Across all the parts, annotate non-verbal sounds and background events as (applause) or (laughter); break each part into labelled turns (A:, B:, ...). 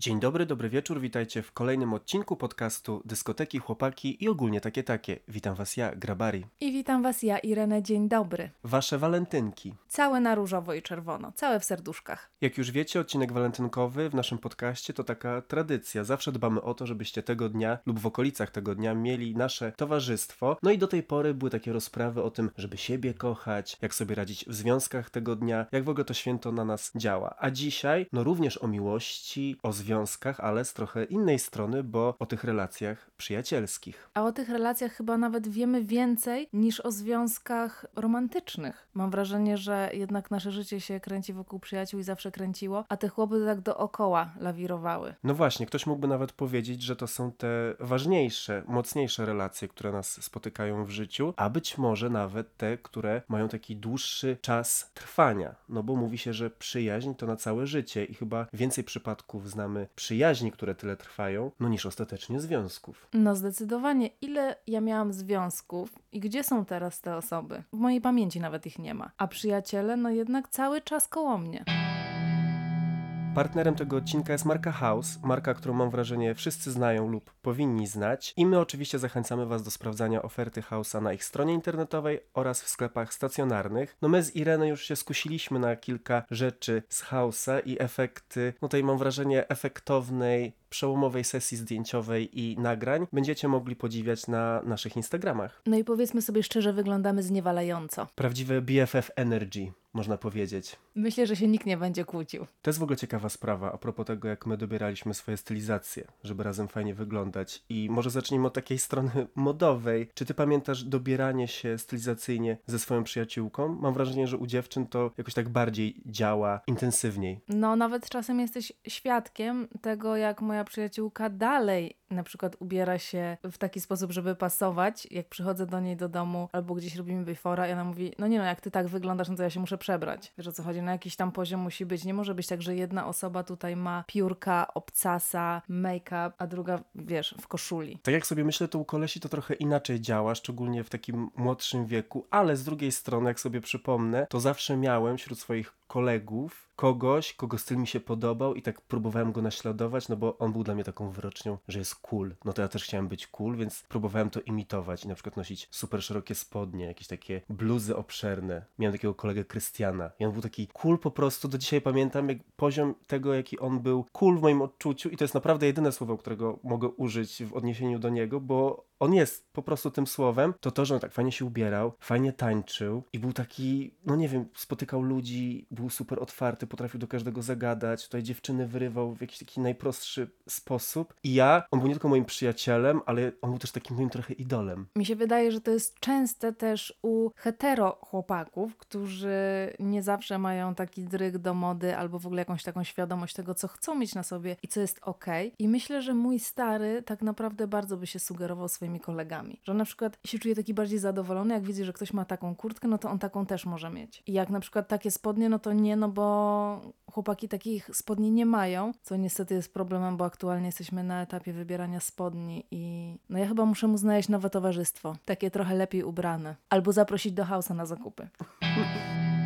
A: Dzień dobry, dobry wieczór, witajcie w kolejnym odcinku podcastu Dyskoteki, Chłopaki i ogólnie takie takie. Witam was ja, Grabari.
B: I witam Was ja, Irene, dzień dobry.
A: Wasze walentynki.
B: Całe na różowo i czerwono, całe w serduszkach.
A: Jak już wiecie, odcinek walentynkowy w naszym podcaście to taka tradycja. Zawsze dbamy o to, żebyście tego dnia lub w okolicach tego dnia mieli nasze towarzystwo. No i do tej pory były takie rozprawy o tym, żeby siebie kochać, jak sobie radzić w związkach tego dnia, jak w ogóle to święto na nas działa. A dzisiaj, no również o miłości, o związkach, ale z trochę innej strony, bo o tych relacjach przyjacielskich.
B: A o tych relacjach chyba nawet wiemy więcej niż o związkach romantycznych. Mam wrażenie, że jednak nasze życie się kręci wokół przyjaciół i zawsze kręciło, a te chłopy tak dookoła lawirowały.
A: No właśnie, ktoś mógłby nawet powiedzieć, że to są te ważniejsze, mocniejsze relacje, które nas spotykają w życiu, a być może nawet te, które mają taki dłuższy czas trwania. No bo mówi się, że przyjaźń to na całe życie i chyba więcej przypadków znamy przyjaźni, które tyle trwają, no niż ostatecznie związków.
B: No zdecydowanie, ile ja miałam związków i gdzie są teraz te osoby? W mojej pamięci nawet ich nie ma. A przyjaciele, no jednak cały czas koło mnie.
A: Partnerem tego odcinka jest marka House, marka, którą mam wrażenie wszyscy znają lub powinni znać. I my oczywiście zachęcamy Was do sprawdzania oferty House'a na ich stronie internetowej oraz w sklepach stacjonarnych. No my z Ireną już się skusiliśmy na kilka rzeczy z House'a i efekty, no tutaj mam wrażenie efektownej, przełomowej sesji zdjęciowej i nagrań będziecie mogli podziwiać na naszych Instagramach.
B: No i powiedzmy sobie szczerze, wyglądamy zniewalająco.
A: Prawdziwe BFF Energy, można powiedzieć.
B: Myślę, że się nikt nie będzie kłócił.
A: To jest w ogóle ciekawa sprawa a propos tego, jak my dobieraliśmy swoje stylizacje, żeby razem fajnie wyglądać. I może zacznijmy od takiej strony (laughs) modowej. Czy ty pamiętasz dobieranie się stylizacyjnie ze swoją przyjaciółką? Mam wrażenie, że u dziewczyn to jakoś tak bardziej działa intensywniej.
B: No, nawet czasem jesteś świadkiem tego, jak moja przyjaciółka dalej na przykład ubiera się w taki sposób, żeby pasować. Jak przychodzę do niej do domu albo gdzieś robimy befora i ona mówi, no nie no, jak ty tak wyglądasz, no to ja się muszę przebrać. Wiesz o co chodzi? Na jakiś tam poziom musi być. Nie może być tak, że jedna osoba tutaj ma piórka, obcasa, make-up, a druga, wiesz, w koszuli.
A: Tak jak sobie myślę, to u kolesi to trochę inaczej działa, szczególnie w takim młodszym wieku, ale z drugiej strony, jak sobie przypomnę, to zawsze miałem wśród swoich kolegów kogoś, kogo styl mi się podobał i tak próbowałem go naśladować, no bo on był dla mnie taką wyrocznią, że jest cool. No to ja też chciałem być cool, więc próbowałem to imitować i na przykład nosić super szerokie spodnie, jakieś takie bluzy obszerne. Miałem takiego kolegę Krystiana i on był taki cool po prostu, do dzisiaj pamiętam jak poziom tego, jaki on był cool w moim odczuciu i to jest naprawdę jedyne słowo, którego mogę użyć w odniesieniu do niego, bo on jest po prostu tym słowem, to to, że on tak fajnie się ubierał, fajnie tańczył i był taki, no nie wiem, spotykał ludzi, był super otwarty, potrafił do każdego zagadać, tutaj dziewczyny wyrywał w jakiś taki najprostszy sposób. I ja, on był nie tylko moim przyjacielem, ale on był też takim moim trochę idolem.
B: Mi się wydaje, że to jest częste też u hetero chłopaków, którzy nie zawsze mają taki dryg do mody albo w ogóle jakąś taką świadomość tego, co chcą mieć na sobie i co jest okej. I myślę, że mój stary tak naprawdę bardzo by się sugerował swoimi kolegami. Że on na przykład się czuje taki bardziej zadowolony, jak widzi, że ktoś ma taką kurtkę, no to on taką też może mieć. I jak na przykład takie spodnie, no to nie, no bo chłopaki takich spodni nie mają, co niestety jest problemem, bo aktualnie jesteśmy na etapie wybierania spodni i no ja chyba muszę mu znaleźć nowe towarzystwo, takie trochę lepiej ubrane, albo zaprosić do hausa na zakupy. (laughs)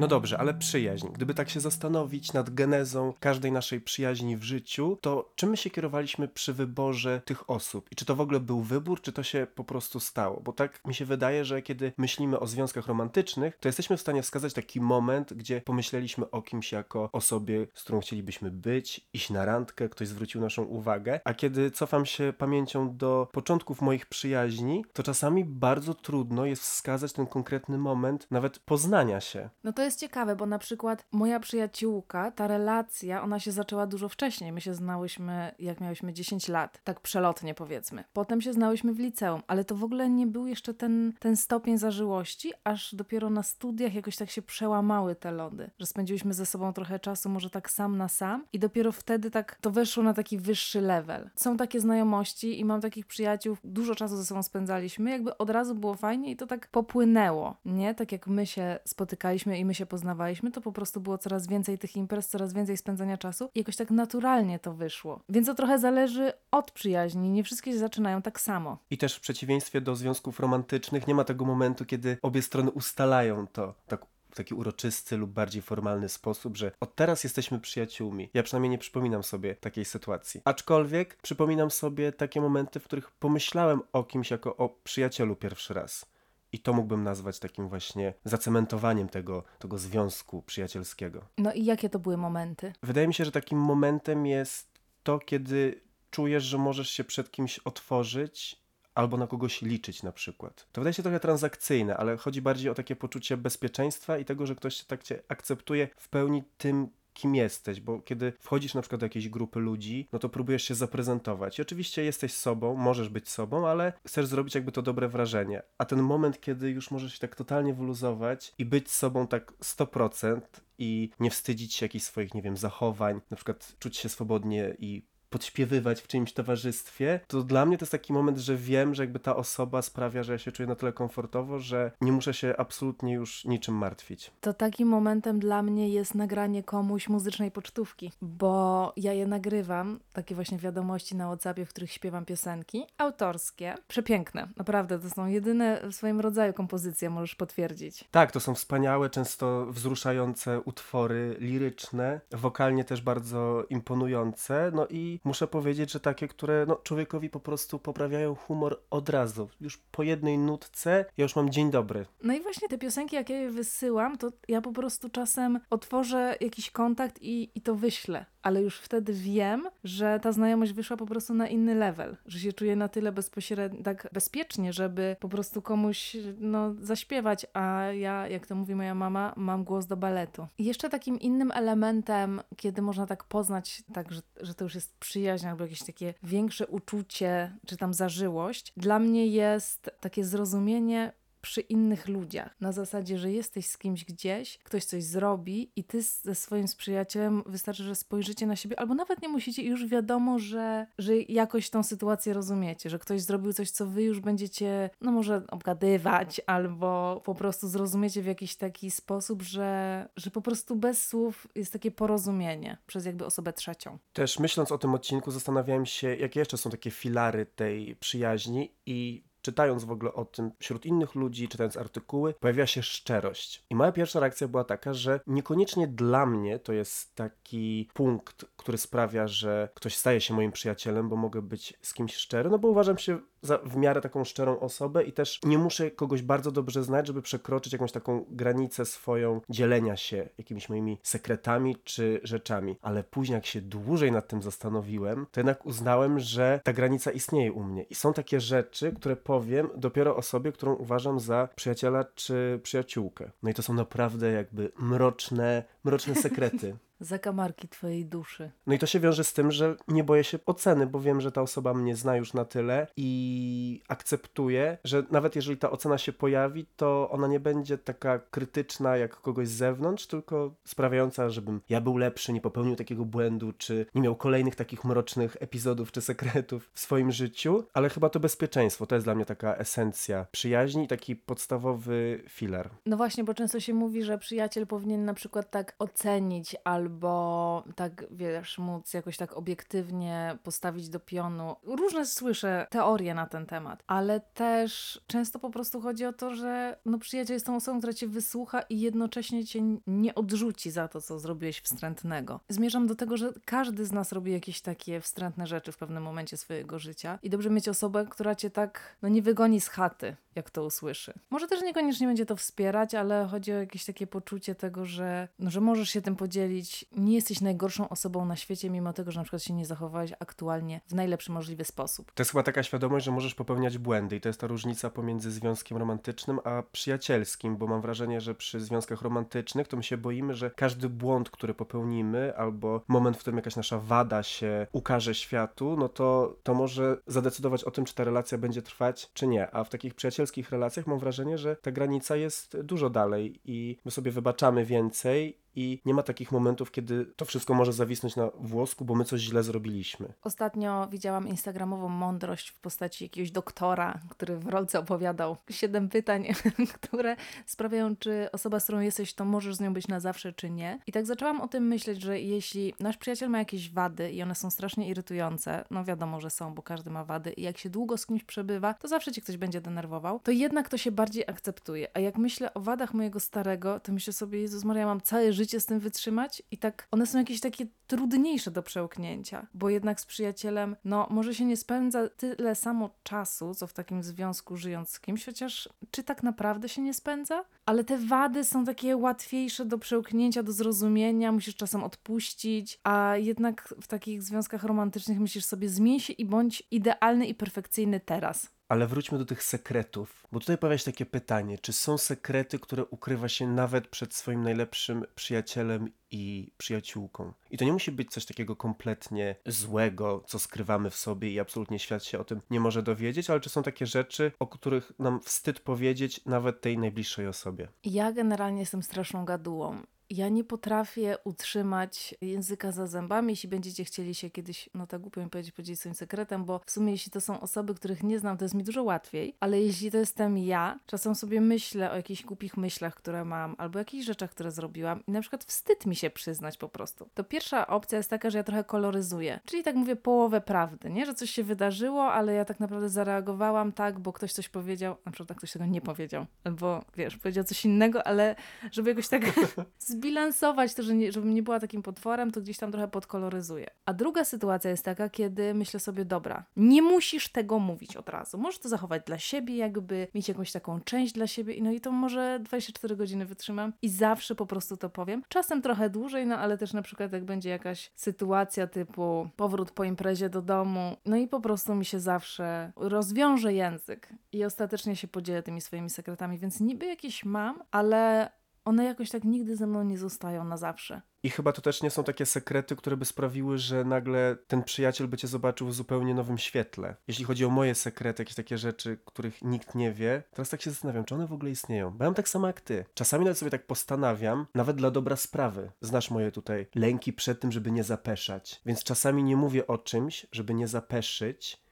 A: No dobrze, ale przyjaźń. Gdyby tak się zastanowić nad genezą każdej naszej przyjaźni w życiu, to czym my się kierowaliśmy przy wyborze tych osób? I czy to w ogóle był wybór, czy to się po prostu stało? Bo tak mi się wydaje, że kiedy myślimy o związkach romantycznych, to jesteśmy w stanie wskazać taki moment, gdzie pomyśleliśmy o kimś jako osobie, z którą chcielibyśmy być, iść na randkę, ktoś zwrócił naszą uwagę. A kiedy cofam się pamięcią do początków moich przyjaźni, to czasami bardzo trudno jest wskazać ten konkretny moment nawet poznania się.
B: No to jest ciekawe, bo na przykład moja przyjaciółka, ta relacja, ona się zaczęła dużo wcześniej. My się znałyśmy, jak miałyśmy 10 lat, tak przelotnie powiedzmy. Potem się znałyśmy w liceum, ale to w ogóle nie był jeszcze ten, ten stopień zażyłości, aż dopiero na studiach jakoś tak się przełamały te lody, że spędziłyśmy ze sobą trochę czasu, może tak sam na sam i dopiero wtedy tak to weszło na taki wyższy level. Są takie znajomości i mam takich przyjaciół, dużo czasu ze sobą spędzaliśmy, jakby od razu było fajnie i to tak popłynęło, nie? Tak jak my się spotykaliśmy i my się poznawaliśmy, to po prostu było coraz więcej tych imprez, coraz więcej spędzania czasu i jakoś tak naturalnie to wyszło. Więc to trochę zależy od przyjaźni. Nie wszystkie się zaczynają tak samo.
A: I też w przeciwieństwie do związków romantycznych nie ma tego momentu, kiedy obie strony ustalają to tak w taki uroczysty lub bardziej formalny sposób, że od teraz jesteśmy przyjaciółmi. Ja przynajmniej nie przypominam sobie takiej sytuacji. Aczkolwiek przypominam sobie takie momenty, w których pomyślałem o kimś jako o przyjacielu pierwszy raz. I to mógłbym nazwać takim właśnie zacementowaniem tego, tego związku przyjacielskiego.
B: No i jakie to były momenty?
A: Wydaje mi się, że takim momentem jest to, kiedy czujesz, że możesz się przed kimś otworzyć albo na kogoś liczyć na przykład. To wydaje się trochę transakcyjne, ale chodzi bardziej o takie poczucie bezpieczeństwa i tego, że ktoś się tak cię akceptuje w pełni tym, kim jesteś, bo kiedy wchodzisz na przykład do jakiejś grupy ludzi, no to próbujesz się zaprezentować. I oczywiście jesteś sobą, możesz być sobą, ale chcesz zrobić jakby to dobre wrażenie. A ten moment, kiedy już możesz się tak totalnie wyluzować i być sobą tak 100% i nie wstydzić się jakichś swoich, nie wiem, zachowań, na przykład czuć się swobodnie i podśpiewywać w czyimś towarzystwie, to dla mnie to jest taki moment, że wiem, że jakby ta osoba sprawia, że ja się czuję na tyle komfortowo, że nie muszę się absolutnie już niczym martwić.
B: To takim momentem dla mnie jest nagranie komuś muzycznej pocztówki, bo ja je nagrywam, takie właśnie wiadomości na WhatsAppie, w których śpiewam piosenki autorskie. Przepiękne, naprawdę, to są jedyne w swoim rodzaju kompozycje, możesz potwierdzić.
A: Tak, to są wspaniałe, często wzruszające utwory liryczne, wokalnie też bardzo imponujące, no i muszę powiedzieć, że takie, które no, człowiekowi po prostu poprawiają humor od razu. Już po jednej nutce ja już mam dzień dobry.
B: No i właśnie te piosenki, jak ja je wysyłam, to ja po prostu czasem otworzę jakiś kontakt i, i to wyślę. Ale już wtedy wiem, że ta znajomość wyszła po prostu na inny level, że się czuję na tyle bezpośrednio, tak bezpiecznie, żeby po prostu komuś no, zaśpiewać, a ja, jak to mówi moja mama, mam głos do baletu. I jeszcze takim innym elementem, kiedy można tak poznać, tak, że, że to już jest przyjaźń albo jakieś takie większe uczucie, czy tam zażyłość, dla mnie jest takie zrozumienie przy innych ludziach. Na zasadzie, że jesteś z kimś gdzieś, ktoś coś zrobi i ty ze swoim przyjacielem wystarczy, że spojrzycie na siebie, albo nawet nie musicie już wiadomo, że, że jakoś tą sytuację rozumiecie, że ktoś zrobił coś, co wy już będziecie, no może obgadywać, albo po prostu zrozumiecie w jakiś taki sposób, że, że po prostu bez słów jest takie porozumienie przez jakby osobę trzecią.
A: Też myśląc o tym odcinku zastanawiałem się, jakie jeszcze są takie filary tej przyjaźni i czytając w ogóle o tym wśród innych ludzi, czytając artykuły, pojawia się szczerość. I moja pierwsza reakcja była taka, że niekoniecznie dla mnie to jest taki punkt, który sprawia, że ktoś staje się moim przyjacielem, bo mogę być z kimś szczery, no bo uważam się za w miarę taką szczerą osobę i też nie muszę kogoś bardzo dobrze znać, żeby przekroczyć jakąś taką granicę swoją dzielenia się jakimiś moimi sekretami czy rzeczami. Ale później, jak się dłużej nad tym zastanowiłem, to jednak uznałem, że ta granica istnieje u mnie. I są takie rzeczy, które powiem dopiero osobie, którą uważam za przyjaciela czy przyjaciółkę. No i to są naprawdę jakby mroczne, mroczne sekrety. (laughs)
B: Zakamarki twojej duszy.
A: No i to się wiąże z tym, że nie boję się oceny, bo wiem, że ta osoba mnie zna już na tyle i akceptuję, że nawet jeżeli ta ocena się pojawi, to ona nie będzie taka krytyczna jak kogoś z zewnątrz, tylko sprawiająca, żebym ja był lepszy, nie popełnił takiego błędu, czy nie miał kolejnych takich mrocznych epizodów czy sekretów w swoim życiu, ale chyba to bezpieczeństwo, to jest dla mnie taka esencja przyjaźni i taki podstawowy filar.
B: No właśnie, bo często się mówi, że przyjaciel powinien na przykład tak ocenić albo albo tak, wiesz, móc jakoś tak obiektywnie postawić do pionu. Różne słyszę teorie na ten temat, ale też często po prostu chodzi o to, że no przyjaciel jest tą osobą, która cię wysłucha i jednocześnie cię nie odrzuci za to, co zrobiłeś wstrętnego. Zmierzam do tego, że każdy z nas robi jakieś takie wstrętne rzeczy w pewnym momencie swojego życia i dobrze mieć osobę, która cię tak, no nie wygoni z chaty, jak to usłyszy. Może też niekoniecznie będzie to wspierać, ale chodzi o jakieś takie poczucie tego, że, no, że możesz się tym podzielić. Nie jesteś najgorszą osobą na świecie, mimo tego, że na przykład się nie zachowałeś aktualnie w najlepszy możliwy sposób.
A: To jest chyba taka świadomość, że możesz popełniać błędy i to jest ta różnica pomiędzy związkiem romantycznym a przyjacielskim, bo mam wrażenie, że przy związkach romantycznych to my się boimy, że każdy błąd, który popełnimy albo moment, w którym jakaś nasza wada się ukaże światu, no to to może zadecydować o tym, czy ta relacja będzie trwać, czy nie. A w takich przyjacielskich relacjach mam wrażenie, że ta granica jest dużo dalej i my sobie wybaczamy więcej i nie ma takich momentów, kiedy to wszystko może zawisnąć na włosku, bo my coś źle zrobiliśmy.
B: Ostatnio widziałam instagramową mądrość w postaci jakiegoś doktora, który w rolce opowiadał siedem pytań, (laughs) które sprawiają, czy osoba, z którą jesteś, to możesz z nią być na zawsze, czy nie. I tak zaczęłam o tym myśleć, że jeśli nasz przyjaciel ma jakieś wady i one są strasznie irytujące, no wiadomo, że są, bo każdy ma wady i jak się długo z kimś przebywa, to zawsze cię ktoś będzie denerwował, to jednak to się bardziej akceptuje. A jak myślę o wadach mojego starego, to myślę sobie, Jezus Maria, mam całe życie z tym wytrzymać i tak one są jakieś takie trudniejsze do przełknięcia, bo jednak z przyjacielem, no może się nie spędza tyle samo czasu, co w takim związku żyjąc z kimś, chociaż czy tak naprawdę się nie spędza? Ale te wady są takie łatwiejsze do przełknięcia, do zrozumienia, musisz czasem odpuścić, a jednak w takich związkach romantycznych myślisz sobie zmień się i bądź idealny i perfekcyjny teraz.
A: Ale wróćmy do tych sekretów, bo tutaj pojawia się takie pytanie, czy są sekrety, które ukrywa się nawet przed swoim najlepszym przyjacielem i przyjaciółką? I to nie musi być coś takiego kompletnie złego, co skrywamy w sobie i absolutnie świat się o tym nie może dowiedzieć, ale czy są takie rzeczy, o których nam wstyd powiedzieć nawet tej najbliższej osobie?
B: Ja generalnie jestem straszną gadułą. Ja nie potrafię utrzymać języka za zębami, jeśli będziecie chcieli się kiedyś, no tak głupio mi powiedzieć, podzielić swoim sekretem, bo w sumie jeśli to są osoby, których nie znam, to jest mi dużo łatwiej, ale jeśli to jestem ja, czasem sobie myślę o jakichś głupich myślach, które mam, albo jakichś rzeczach, które zrobiłam i na przykład wstyd mi się przyznać po prostu. To pierwsza opcja jest taka, że ja trochę koloryzuję, czyli tak mówię połowę prawdy, nie? Że coś się wydarzyło, ale ja tak naprawdę zareagowałam tak, bo ktoś coś powiedział, na przykład tak ktoś tego nie powiedział, albo wiesz, powiedział coś innego, ale żeby jakoś tak (laughs) zbilansować to, że nie, żebym nie była takim potworem, to gdzieś tam trochę podkoloryzuję. A druga sytuacja jest taka, kiedy myślę sobie, dobra, nie musisz tego mówić od razu. Możesz to zachować dla siebie, jakby mieć jakąś taką część dla siebie, no i to może 24 godziny wytrzymam i zawsze po prostu to powiem. Czasem trochę dłużej, no ale też na przykład jak będzie jakaś sytuacja typu powrót po imprezie do domu, no i po prostu mi się zawsze rozwiąże język i ostatecznie się podzielę tymi swoimi sekretami, więc niby jakieś mam, ale one jakoś tak nigdy ze mną nie zostają na zawsze.
A: I chyba to też nie są takie sekrety, które by sprawiły, że nagle ten przyjaciel by cię zobaczył w zupełnie nowym świetle. Jeśli chodzi o moje sekrety, jakieś takie rzeczy, których nikt nie wie, teraz tak się zastanawiam, czy one w ogóle istnieją. Mam tak samo jak ty. Czasami nawet sobie tak postanawiam, nawet dla dobra sprawy. Znasz moje tutaj lęki przed tym, żeby nie zapeszać. Więc czasami nie mówię o czymś, żeby nie zapeszyć,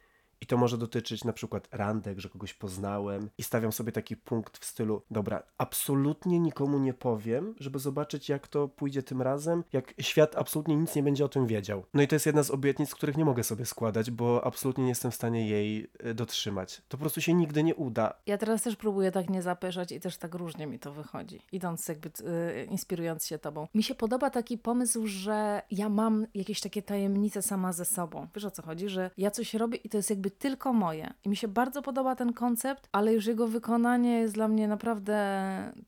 A: i to może dotyczyć na przykład randek, że kogoś poznałem i stawiam sobie taki punkt w stylu, dobra, absolutnie nikomu nie powiem, żeby zobaczyć jak to pójdzie tym razem, jak świat absolutnie nic nie będzie o tym wiedział. No i to jest jedna z obietnic, których nie mogę sobie składać, bo absolutnie nie jestem w stanie jej e, dotrzymać. To po prostu się nigdy nie uda.
B: Ja teraz też próbuję tak nie zapeszać i też tak różnie mi to wychodzi, idąc jakby, yy, inspirując się tobą. Mi się podoba taki pomysł, że ja mam jakieś takie tajemnice sama ze sobą. Wiesz o co chodzi? Że ja coś robię i to jest jakby tylko moje. I mi się bardzo podoba ten koncept, ale już jego wykonanie jest dla mnie naprawdę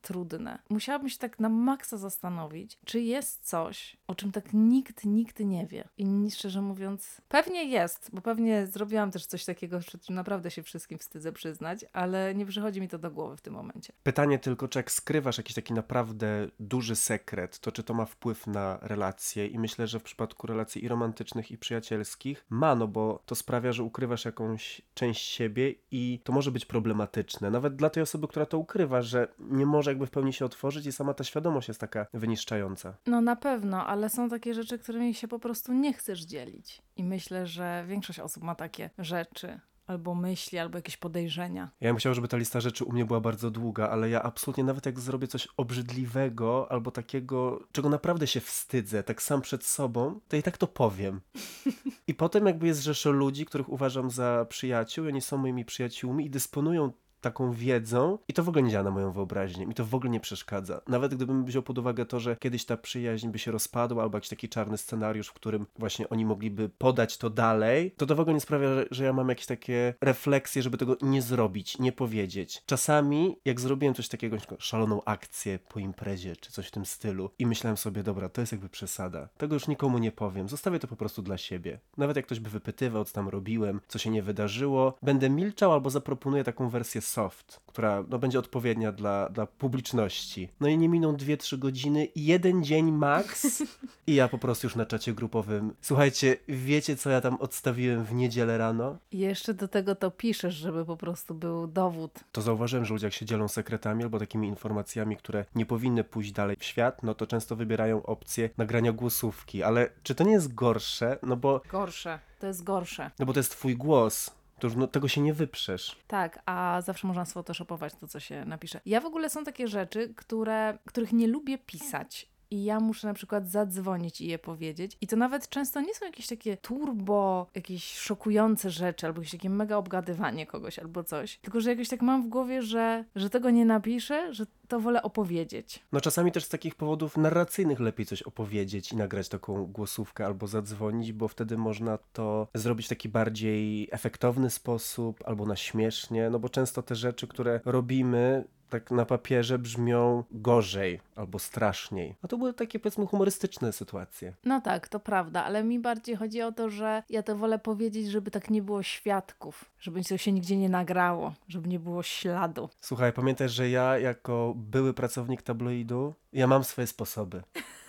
B: trudne. Musiałabym się tak na maksa zastanowić, czy jest coś, o czym tak nikt nigdy nie wie. I szczerze mówiąc, pewnie jest, bo pewnie zrobiłam też coś takiego, przed czym naprawdę się wszystkim wstydzę przyznać, ale nie przychodzi mi to do głowy w tym momencie.
A: Pytanie tylko, czy jak skrywasz jakiś taki naprawdę duży sekret, to czy to ma wpływ na relacje? I myślę, że w przypadku relacji i romantycznych, i przyjacielskich ma, no bo to sprawia, że ukrywasz jakąś część siebie i to może być problematyczne. Nawet dla tej osoby, która to ukrywa, że nie może jakby w pełni się otworzyć i sama ta świadomość jest taka wyniszczająca.
B: No na pewno, ale są takie rzeczy, którymi się po prostu nie chcesz dzielić. I myślę, że większość osób ma takie rzeczy. Albo myśli, albo jakieś podejrzenia.
A: Ja bym chciał, żeby ta lista rzeczy u mnie była bardzo długa, ale ja absolutnie nawet jak zrobię coś obrzydliwego albo takiego, czego naprawdę się wstydzę, tak sam przed sobą, to i tak to powiem. (laughs) I potem jakby jest rzesza ludzi, których uważam za przyjaciół, oni są moimi przyjaciółmi i dysponują taką wiedzą i to w ogóle nie działa na moją wyobraźnię. Mi to w ogóle nie przeszkadza. Nawet gdybym wziął pod uwagę to, że kiedyś ta przyjaźń by się rozpadła albo jakiś taki czarny scenariusz, w którym właśnie oni mogliby podać to dalej, to to w ogóle nie sprawia, że, że ja mam jakieś takie refleksje, żeby tego nie zrobić, nie powiedzieć. Czasami, jak zrobiłem coś takiego, szaloną akcję po imprezie, czy coś w tym stylu i myślałem sobie, dobra, to jest jakby przesada. Tego już nikomu nie powiem. Zostawię to po prostu dla siebie. Nawet jak ktoś by wypytywał, co tam robiłem, co się nie wydarzyło, będę milczał albo zaproponuję taką wersję soft, która no, będzie odpowiednia dla, dla publiczności. No i nie miną 2-3 godziny, jeden dzień max (laughs) i ja po prostu już na czacie grupowym. Słuchajcie, wiecie co ja tam odstawiłem w niedzielę rano?
B: I jeszcze do tego to piszesz, żeby po prostu był dowód.
A: To zauważyłem, że ludzie jak się dzielą sekretami albo takimi informacjami, które nie powinny pójść dalej w świat, no to często wybierają opcję nagrania głosówki. Ale czy to nie jest gorsze? No bo,
B: Gorsze. To jest gorsze.
A: no bo to jest twój głos. To już no, tego się nie wyprzesz.
B: Tak, a zawsze można sfotoshopować to, co się napisze. Ja w ogóle są takie rzeczy, które, których nie lubię pisać. I ja muszę na przykład zadzwonić i je powiedzieć. I to nawet często nie są jakieś takie turbo, jakieś szokujące rzeczy, albo jakieś takie mega obgadywanie kogoś, albo coś. Tylko, że jakoś tak mam w głowie, że, że tego nie napiszę, że to wolę opowiedzieć.
A: No czasami też z takich powodów narracyjnych lepiej coś opowiedzieć i nagrać taką głosówkę albo zadzwonić, bo wtedy można to zrobić w taki bardziej efektowny sposób albo na śmiesznie, no bo często te rzeczy, które robimy tak na papierze brzmią gorzej albo straszniej. A to były takie powiedzmy humorystyczne sytuacje.
B: No tak, to prawda, ale mi bardziej chodzi o to, że ja to wolę powiedzieć, żeby tak nie było świadków, żeby to się nigdzie nie nagrało, żeby nie było śladu.
A: Słuchaj, pamiętaj, że ja jako były pracownik tabloidu, ja mam swoje sposoby (laughs)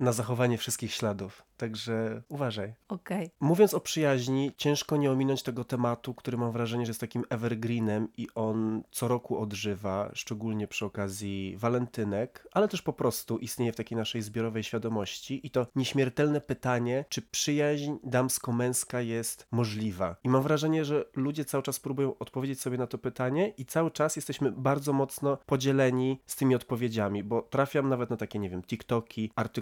A: na zachowanie wszystkich śladów. Także uważaj.
B: Okej.
A: Mówiąc o przyjaźni, ciężko nie ominąć tego tematu, który mam wrażenie, że jest takim evergreenem i on co roku odżywa, szczególnie przy okazji walentynek, ale też po prostu istnieje w takiej naszej zbiorowej świadomości i to nieśmiertelne pytanie, czy przyjaźń damsko-męska jest możliwa. I mam wrażenie, że ludzie cały czas próbują odpowiedzieć sobie na to pytanie i cały czas jesteśmy bardzo mocno podzieleni z tymi odpowiedziami, bo trafiam nawet na takie, nie wiem, TikToki, artykuły,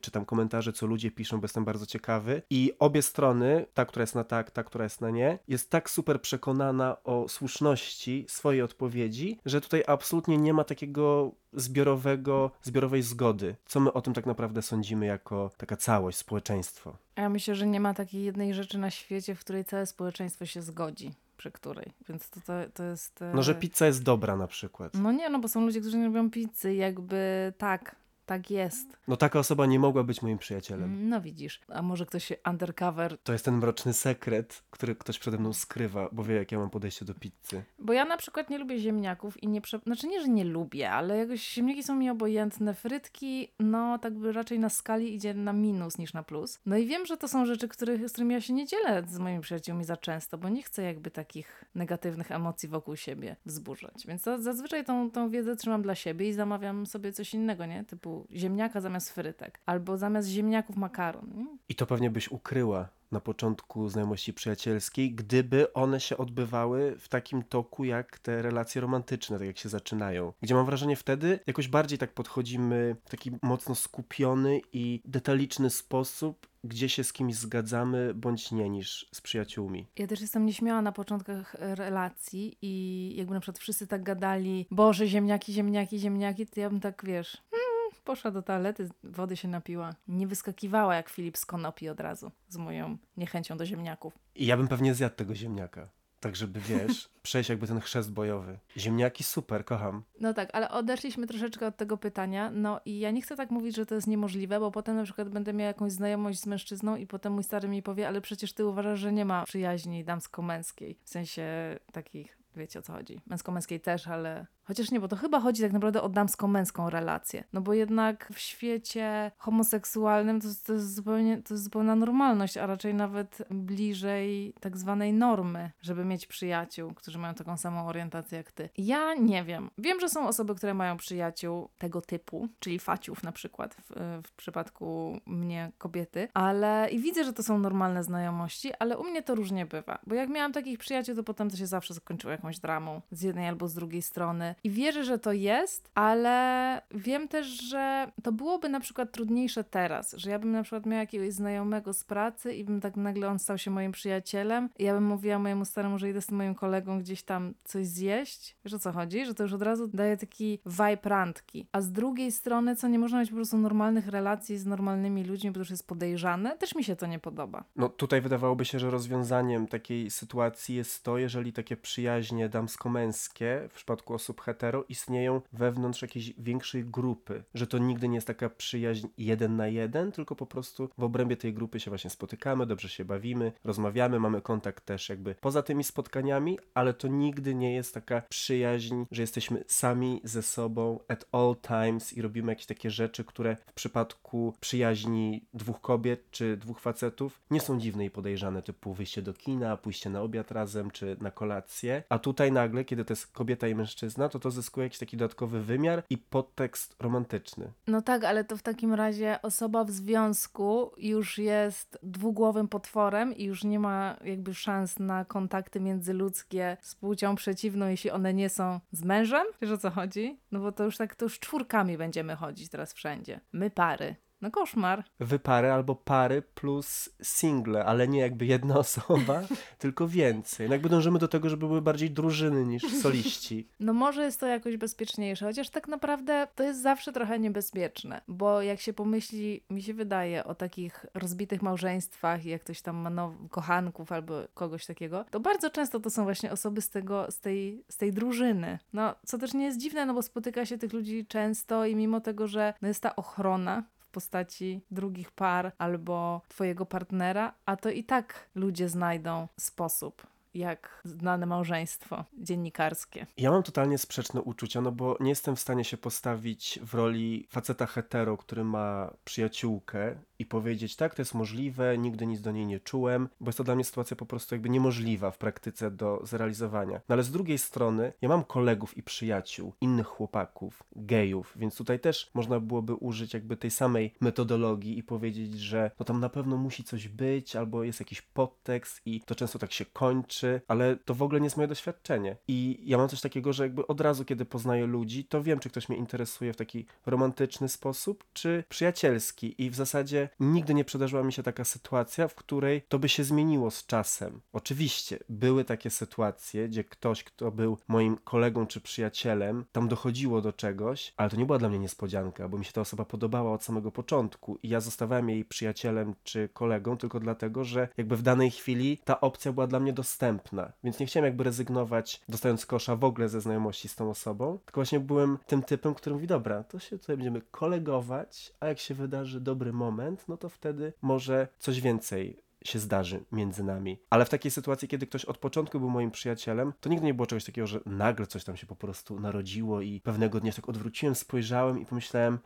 A: czy tam komentarze, co ludzie piszą, bo jestem bardzo ciekawy. I obie strony, ta, która jest na tak, ta, która jest na nie, jest tak super przekonana o słuszności swojej odpowiedzi, że tutaj absolutnie nie ma takiego zbiorowego, zbiorowej zgody. Co my o tym tak naprawdę sądzimy jako taka całość, społeczeństwo?
B: A ja myślę, że nie ma takiej jednej rzeczy na świecie, w której całe społeczeństwo się zgodzi, przy której. Więc to, to, to jest. e,
A: No, że pizza jest dobra na przykład.
B: No nie, no bo są ludzie, którzy nie lubią pizzy, jakby tak, tak jest.
A: No taka osoba nie mogła być moim przyjacielem.
B: No widzisz. A może ktoś undercover.
A: To jest ten mroczny sekret, który ktoś przede mną skrywa, bo wie, jak ja mam podejście do pizzy.
B: Bo ja na przykład nie lubię ziemniaków i nie. Prze... Znaczy nie, że nie lubię, ale jakoś ziemniaki są mi obojętne. Frytki, no tak by raczej na skali idzie na minus niż na plus. No i wiem, że to są rzeczy, których, z którymi ja się nie dzielę z moimi przyjaciółmi za często, bo nie chcę jakby takich negatywnych emocji wokół siebie wzburzać. Więc to, zazwyczaj tą, tą wiedzę trzymam dla siebie i zamawiam sobie coś innego, nie? Typu ziemniaka zamiast frytek. Albo zamiast ziemniaków makaron. Nie?
A: I to pewnie byś ukryła na początku znajomości przyjacielskiej, gdyby one się odbywały w takim toku jak te relacje romantyczne, tak jak się zaczynają. Gdzie mam wrażenie wtedy jakoś bardziej tak podchodzimy w taki mocno skupiony i detaliczny sposób, gdzie się z kimś zgadzamy bądź nie, niż z przyjaciółmi.
B: Ja też jestem nieśmiała na początkach relacji i jakby na przykład wszyscy tak gadali, Boże, ziemniaki, ziemniaki, ziemniaki, to ja bym tak, wiesz, hmm, poszła do toalety, wody się napiła. Nie wyskakiwała jak Filip z konopi od razu, z moją niechęcią do ziemniaków.
A: I ja bym pewnie zjadł tego ziemniaka. Tak, żeby wiesz, (laughs) przejść jakby ten chrzest bojowy. Ziemniaki super, kocham.
B: No tak, ale odeszliśmy troszeczkę od tego pytania. No i ja nie chcę tak mówić, że to jest niemożliwe, bo potem na przykład będę miała jakąś znajomość z mężczyzną i potem mój stary mi powie, ale przecież ty uważasz, że nie ma przyjaźni damsko-męskiej. W sensie takich, wiecie o co chodzi. Męsko-męskiej też, ale Chociaż nie, bo to chyba chodzi tak naprawdę o damsko-męską relację. No bo jednak w świecie homoseksualnym to, to, jest zupełnie, to jest zupełna normalność, a raczej nawet bliżej tak zwanej normy, żeby mieć przyjaciół, którzy mają taką samą orientację jak ty. Ja nie wiem. Wiem, że są osoby, które mają przyjaciół tego typu, czyli faciów na przykład, w, w przypadku mnie kobiety, ale i widzę, że to są normalne znajomości, ale u mnie to różnie bywa. Bo jak miałam takich przyjaciół, to potem to się zawsze zakończyło jakąś dramą z jednej albo z drugiej strony. I wierzę, że to jest, ale wiem też, że to byłoby na przykład trudniejsze teraz, że ja bym na przykład miała jakiegoś znajomego z pracy i bym tak nagle on stał się moim przyjacielem i ja bym mówiła mojemu staremu, że idę z moim kolegą gdzieś tam coś zjeść. Wiesz o co chodzi? Że to już od razu daje taki vibe randki. A z drugiej strony, co nie można mieć po prostu normalnych relacji z normalnymi ludźmi, bo to już jest podejrzane, też mi się to nie podoba.
A: No tutaj wydawałoby się, że rozwiązaniem takiej sytuacji jest to, jeżeli takie przyjaźnie damsko-męskie w przypadku osób hetero istnieją wewnątrz jakiejś większej grupy, że to nigdy nie jest taka przyjaźń jeden na jeden, tylko po prostu w obrębie tej grupy się właśnie spotykamy, dobrze się bawimy, rozmawiamy, mamy kontakt też jakby poza tymi spotkaniami, ale to nigdy nie jest taka przyjaźń, że jesteśmy sami ze sobą at all times i robimy jakieś takie rzeczy, które w przypadku przyjaźni dwóch kobiet czy dwóch facetów nie są dziwne i podejrzane, typu wyjście do kina, pójście na obiad razem czy na kolację. A tutaj nagle, kiedy to jest kobieta i mężczyzna, to to zyskuje jakiś taki dodatkowy wymiar i podtekst romantyczny.
B: No tak, ale to w takim razie osoba w związku już jest dwugłowym potworem i już nie ma jakby szans na kontakty międzyludzkie z płcią przeciwną, jeśli one nie są z mężem? Wiesz o co chodzi? No bo to już tak, to już czwórkami będziemy chodzić teraz wszędzie. My pary. No koszmar.
A: Wypary albo pary plus single, ale nie jakby jedna (laughs) osoba, tylko więcej. No jakby dążymy do tego, żeby były bardziej drużyny niż soliści. (laughs)
B: No może jest to jakoś bezpieczniejsze, chociaż tak naprawdę to jest zawsze trochę niebezpieczne, bo jak się pomyśli, mi się wydaje o takich rozbitych małżeństwach, jak ktoś tam ma now- kochanków albo kogoś takiego, to bardzo często to są właśnie osoby z, tego, z, tej, z tej drużyny. No, co też nie jest dziwne, no bo spotyka się tych ludzi często i mimo tego, że no jest ta ochrona w postaci drugich par albo twojego partnera, a to i tak ludzie znajdą sposób, jak znane małżeństwo dziennikarskie.
A: Ja mam totalnie sprzeczne uczucia, no bo nie jestem w stanie się postawić w roli faceta hetero, który ma przyjaciółkę i powiedzieć, tak, to jest możliwe, nigdy nic do niej nie czułem, bo jest to dla mnie sytuacja po prostu jakby niemożliwa w praktyce do zrealizowania. No ale z drugiej strony, ja mam kolegów i przyjaciół, innych chłopaków, gejów, więc tutaj też można byłoby użyć jakby tej samej metodologii i powiedzieć, że no tam na pewno musi coś być, albo jest jakiś podtekst i to często tak się kończy, ale to w ogóle nie jest moje doświadczenie. I ja mam coś takiego, że jakby od razu, kiedy poznaję ludzi, to wiem, czy ktoś mnie interesuje w taki romantyczny sposób, czy przyjacielski. I w zasadzie nigdy nie przydarzyła mi się taka sytuacja, w której to by się zmieniło z czasem. Oczywiście były takie sytuacje, gdzie ktoś, kto był moim kolegą czy przyjacielem, tam dochodziło do czegoś, ale to nie była dla mnie niespodzianka, bo mi się ta osoba podobała od samego początku i ja zostawałem jej przyjacielem czy kolegą tylko dlatego, że jakby w danej chwili ta opcja była dla mnie dostępna, więc nie chciałem jakby rezygnować, dostając kosza w ogóle ze znajomości z tą osobą, tylko właśnie byłem tym typem, który mówi, dobra, to się tutaj będziemy kolegować, a jak się wydarzy dobry moment, no to wtedy może coś więcej się zdarzy między nami. Ale w takiej sytuacji, kiedy ktoś od początku był moim przyjacielem, to nigdy nie było czegoś takiego, że nagle coś tam się po prostu narodziło i pewnego dnia tak odwróciłem, spojrzałem i pomyślałem,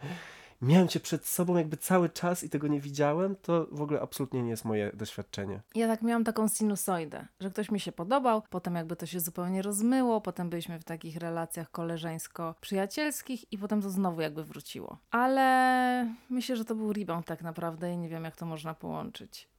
A: miałem cię przed sobą jakby cały czas i tego nie widziałem, to w ogóle absolutnie nie jest moje doświadczenie.
B: Ja tak miałam taką sinusoidę, że ktoś mi się podobał, potem jakby to się zupełnie rozmyło, potem byliśmy w takich relacjach koleżeńsko-przyjacielskich i potem to znowu jakby wróciło. Ale myślę, że to był rebound tak naprawdę i nie wiem, jak to można połączyć.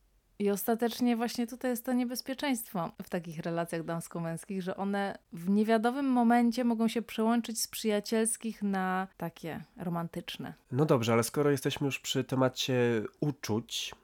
B: I ostatecznie właśnie tutaj jest to niebezpieczeństwo w takich relacjach damsko-męskich, że one w niewiadomym momencie mogą się przełączyć z przyjacielskich na takie romantyczne.
A: No dobrze, ale skoro jesteśmy już przy temacie uczuć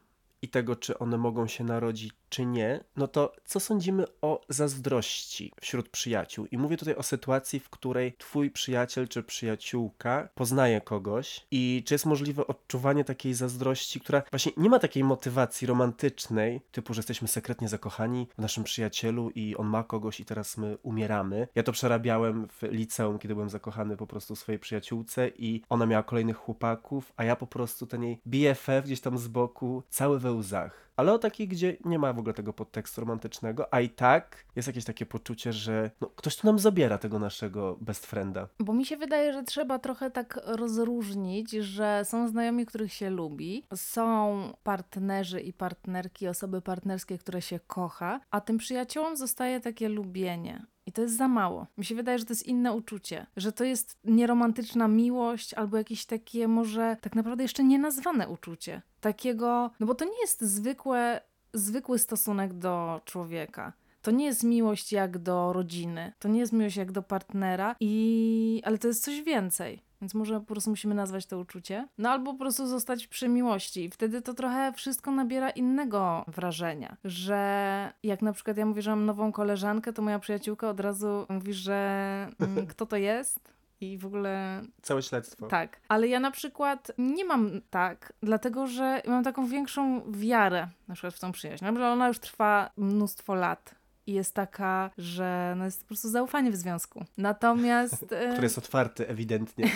A: i tego, czy one mogą się narodzić, czy nie, no to co sądzimy o zazdrości wśród przyjaciół? I mówię tutaj o sytuacji, w której twój przyjaciel czy przyjaciółka poznaje kogoś i czy jest możliwe odczuwanie takiej zazdrości, która właśnie nie ma takiej motywacji romantycznej, typu, że jesteśmy sekretnie zakochani w naszym przyjacielu i on ma kogoś i teraz my umieramy. Ja to przerabiałem w liceum, kiedy byłem zakochany po prostu w swojej przyjaciółce i ona miała kolejnych chłopaków, a ja po prostu ten jej BFF gdzieś tam z boku, cały we łzach ale o takiej, gdzie nie ma w ogóle tego podtekstu romantycznego, a i tak jest jakieś takie poczucie, że no, ktoś tu nam zabiera tego naszego best frienda.
B: Bo mi się wydaje, że trzeba trochę tak rozróżnić, że są znajomi, których się lubi, są partnerzy i partnerki, osoby partnerskie, które się kocha, a tym przyjaciołom zostaje takie lubienie. I to jest za mało. Mi się wydaje, że to jest inne uczucie, że to jest nieromantyczna miłość albo jakieś takie może tak naprawdę jeszcze nienazwane uczucie. Takiego, no bo to nie jest zwykłe, zwykły stosunek do człowieka. To nie jest miłość jak do rodziny, to nie jest miłość jak do partnera, i... ale to jest coś więcej. Więc może po prostu musimy nazwać to uczucie. No albo po prostu zostać przy miłości. I wtedy to trochę wszystko nabiera innego wrażenia. Że jak na przykład ja mówię, że mam nową koleżankę, to moja przyjaciółka od razu mówi, że mm, (laughs) kto to jest? I w ogóle
A: Całe śledztwo.
B: tak. Ale ja na przykład nie mam tak, dlatego że mam taką większą wiarę na przykład w tą przyjaźń. No, ona już trwa mnóstwo lat. I jest taka, że no jest po prostu zaufanie w związku. Natomiast... e, (laughs)
A: Który jest otwarty ewidentnie. (laughs)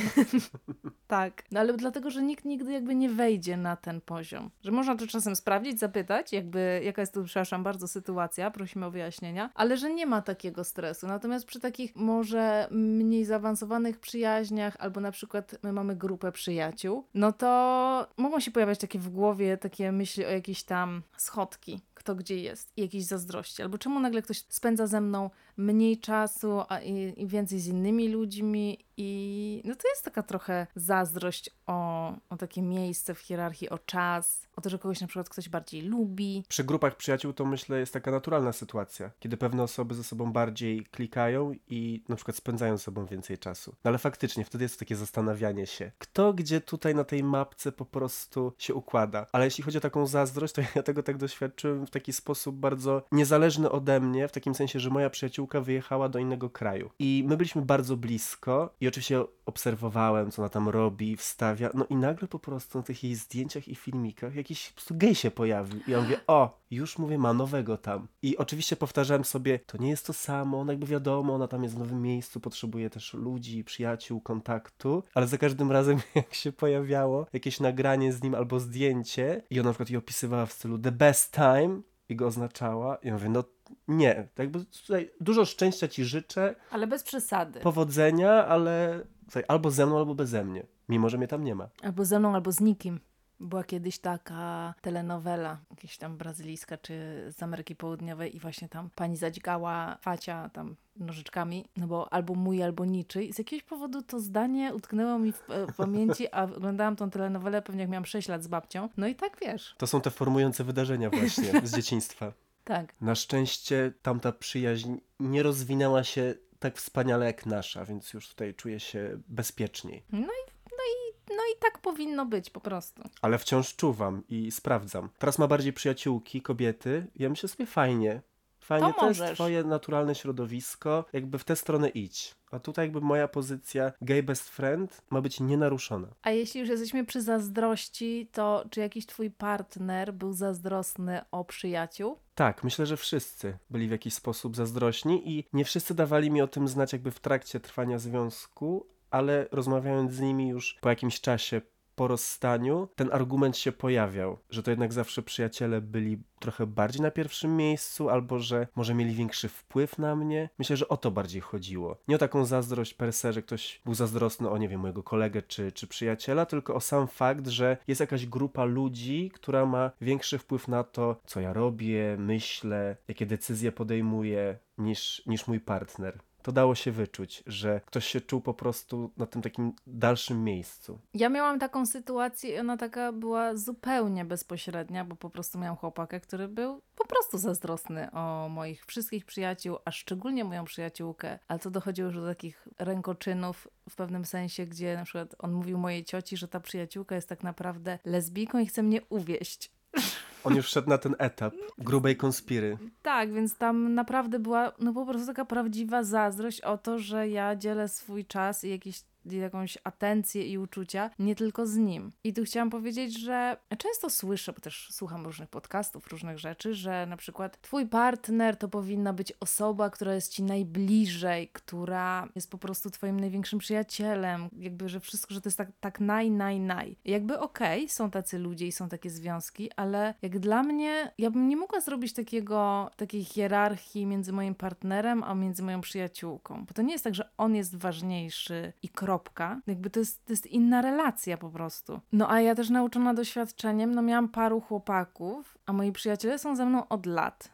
B: Tak, no ale dlatego, że nikt nigdy jakby nie wejdzie na ten poziom. Że można to czasem sprawdzić, zapytać, jakby jaka jest tu, przepraszam bardzo, sytuacja, prosimy o wyjaśnienia, ale że nie ma takiego stresu. Natomiast przy takich może mniej zaawansowanych przyjaźniach, albo na przykład my mamy grupę przyjaciół, no to mogą się pojawiać takie w głowie takie myśli o jakiejś tam schodki, kto gdzie jest i jakieś zazdrości, albo czemu nagle ktoś spędza ze mną mniej czasu a i, i więcej z innymi ludźmi i no to jest taka trochę zazdrość o, o takie miejsce w hierarchii, o czas, o to, że kogoś na przykład ktoś bardziej lubi.
A: Przy grupach przyjaciół to myślę jest taka naturalna sytuacja, kiedy pewne osoby ze sobą bardziej klikają i na przykład spędzają ze sobą więcej czasu. No ale faktycznie wtedy jest takie zastanawianie się, kto gdzie tutaj na tej mapce po prostu się układa. Ale jeśli chodzi o taką zazdrość, to (laughs) ja tego tak doświadczyłem w taki sposób bardzo niezależny ode mnie, w takim sensie, że moja przyjaciółka wyjechała do innego kraju. I my byliśmy bardzo blisko i oczywiście obserwowałem, co ona tam robi, wstawia, no i nagle po prostu na tych jej zdjęciach i filmikach jakiś po prostu gej się pojawił. I ja mówię, o, już mówię, ma nowego tam. I oczywiście powtarzałem sobie, to nie jest to samo, no jakby wiadomo, ona tam jest w nowym miejscu, potrzebuje też ludzi, przyjaciół, kontaktu, ale za każdym razem (laughs) jak się pojawiało jakieś nagranie z nim albo zdjęcie i ona na przykład je opisywała w stylu the best time i go oznaczała i ja mówię, no nie, tak jakby tutaj dużo szczęścia ci życzę,
B: Ale bez przesady.
A: powodzenia, ale tutaj albo ze mną, albo beze mnie, mimo że mnie tam nie ma.
B: Albo ze mną, albo z nikim. Była kiedyś taka telenowela, jakieś tam brazylijska czy z Ameryki Południowej i właśnie tam pani zadźgała facia tam nożyczkami, no bo albo mój, albo niczyj. Z jakiegoś powodu to zdanie utknęło mi w, w pamięci, a oglądałam tą telenowelę pewnie jak miałam 6 lat z babcią. No i tak wiesz.
A: To są te formujące wydarzenia właśnie (laughs) z dzieciństwa.
B: Tak.
A: Na szczęście tamta przyjaźń nie rozwinęła się tak wspaniale jak nasza, więc już tutaj czuję się bezpieczniej.
B: No i tak powinno być po prostu.
A: Ale wciąż czuwam i sprawdzam. Teraz ma bardziej przyjaciółki, kobiety. Ja myślę sobie fajnie. Fajnie,
B: To
A: to, jest twoje naturalne środowisko, jakby w tę stronę idź. A tutaj jakby moja pozycja gay best friend ma być nienaruszona.
B: A jeśli już jesteśmy przy zazdrości, to czy jakiś twój partner był zazdrosny o przyjaciół?
A: Tak, myślę, że wszyscy byli w jakiś sposób zazdrośni i nie wszyscy dawali mi o tym znać jakby w trakcie trwania związku, ale rozmawiając z nimi już po jakimś czasie po rozstaniu, ten argument się pojawiał, że to jednak zawsze przyjaciele byli trochę bardziej na pierwszym miejscu, albo że może mieli większy wpływ na mnie. Myślę, że o to bardziej chodziło. Nie o taką zazdrość per se, że ktoś był zazdrosny o, nie wiem, mojego kolegę czy, czy przyjaciela, tylko o sam fakt, że jest jakaś grupa ludzi, która ma większy wpływ na to, co ja robię, myślę, jakie decyzje podejmuję, niż, niż mój partner. To dało się wyczuć, że ktoś się czuł po prostu na tym takim dalszym miejscu.
B: Ja miałam taką sytuację i ona taka była zupełnie bezpośrednia, bo po prostu miałam chłopaka, który był po prostu zazdrosny o moich wszystkich przyjaciół, a szczególnie moją przyjaciółkę. Ale to dochodziło już do takich rękoczynów w pewnym sensie, gdzie na przykład on mówił mojej cioci, że ta przyjaciółka jest tak naprawdę lesbijką i chce mnie uwieść. (laughs)
A: On już wszedł na ten etap grubej konspiry.
B: Tak, więc tam naprawdę była no po prostu taka prawdziwa zazdrość o to, że ja dzielę swój czas i jakieś jakąś atencję i uczucia nie tylko z nim. I tu chciałam powiedzieć, że często słyszę, bo też słucham różnych podcastów, różnych rzeczy, że na przykład twój partner to powinna być osoba, która jest ci najbliżej, która jest po prostu twoim największym przyjacielem, jakby, że wszystko, że to jest tak, tak naj, naj, naj. Jakby okej, są tacy ludzie i są takie związki, ale jak dla mnie, ja bym nie mogła zrobić takiego, takiej hierarchii między moim partnerem, a między moją przyjaciółką, bo to nie jest tak, że on jest ważniejszy i kropka. Jakby to jest, to jest inna relacja po prostu. No a ja też nauczona doświadczeniem, no miałam paru chłopaków, a moi przyjaciele są ze mną od lat.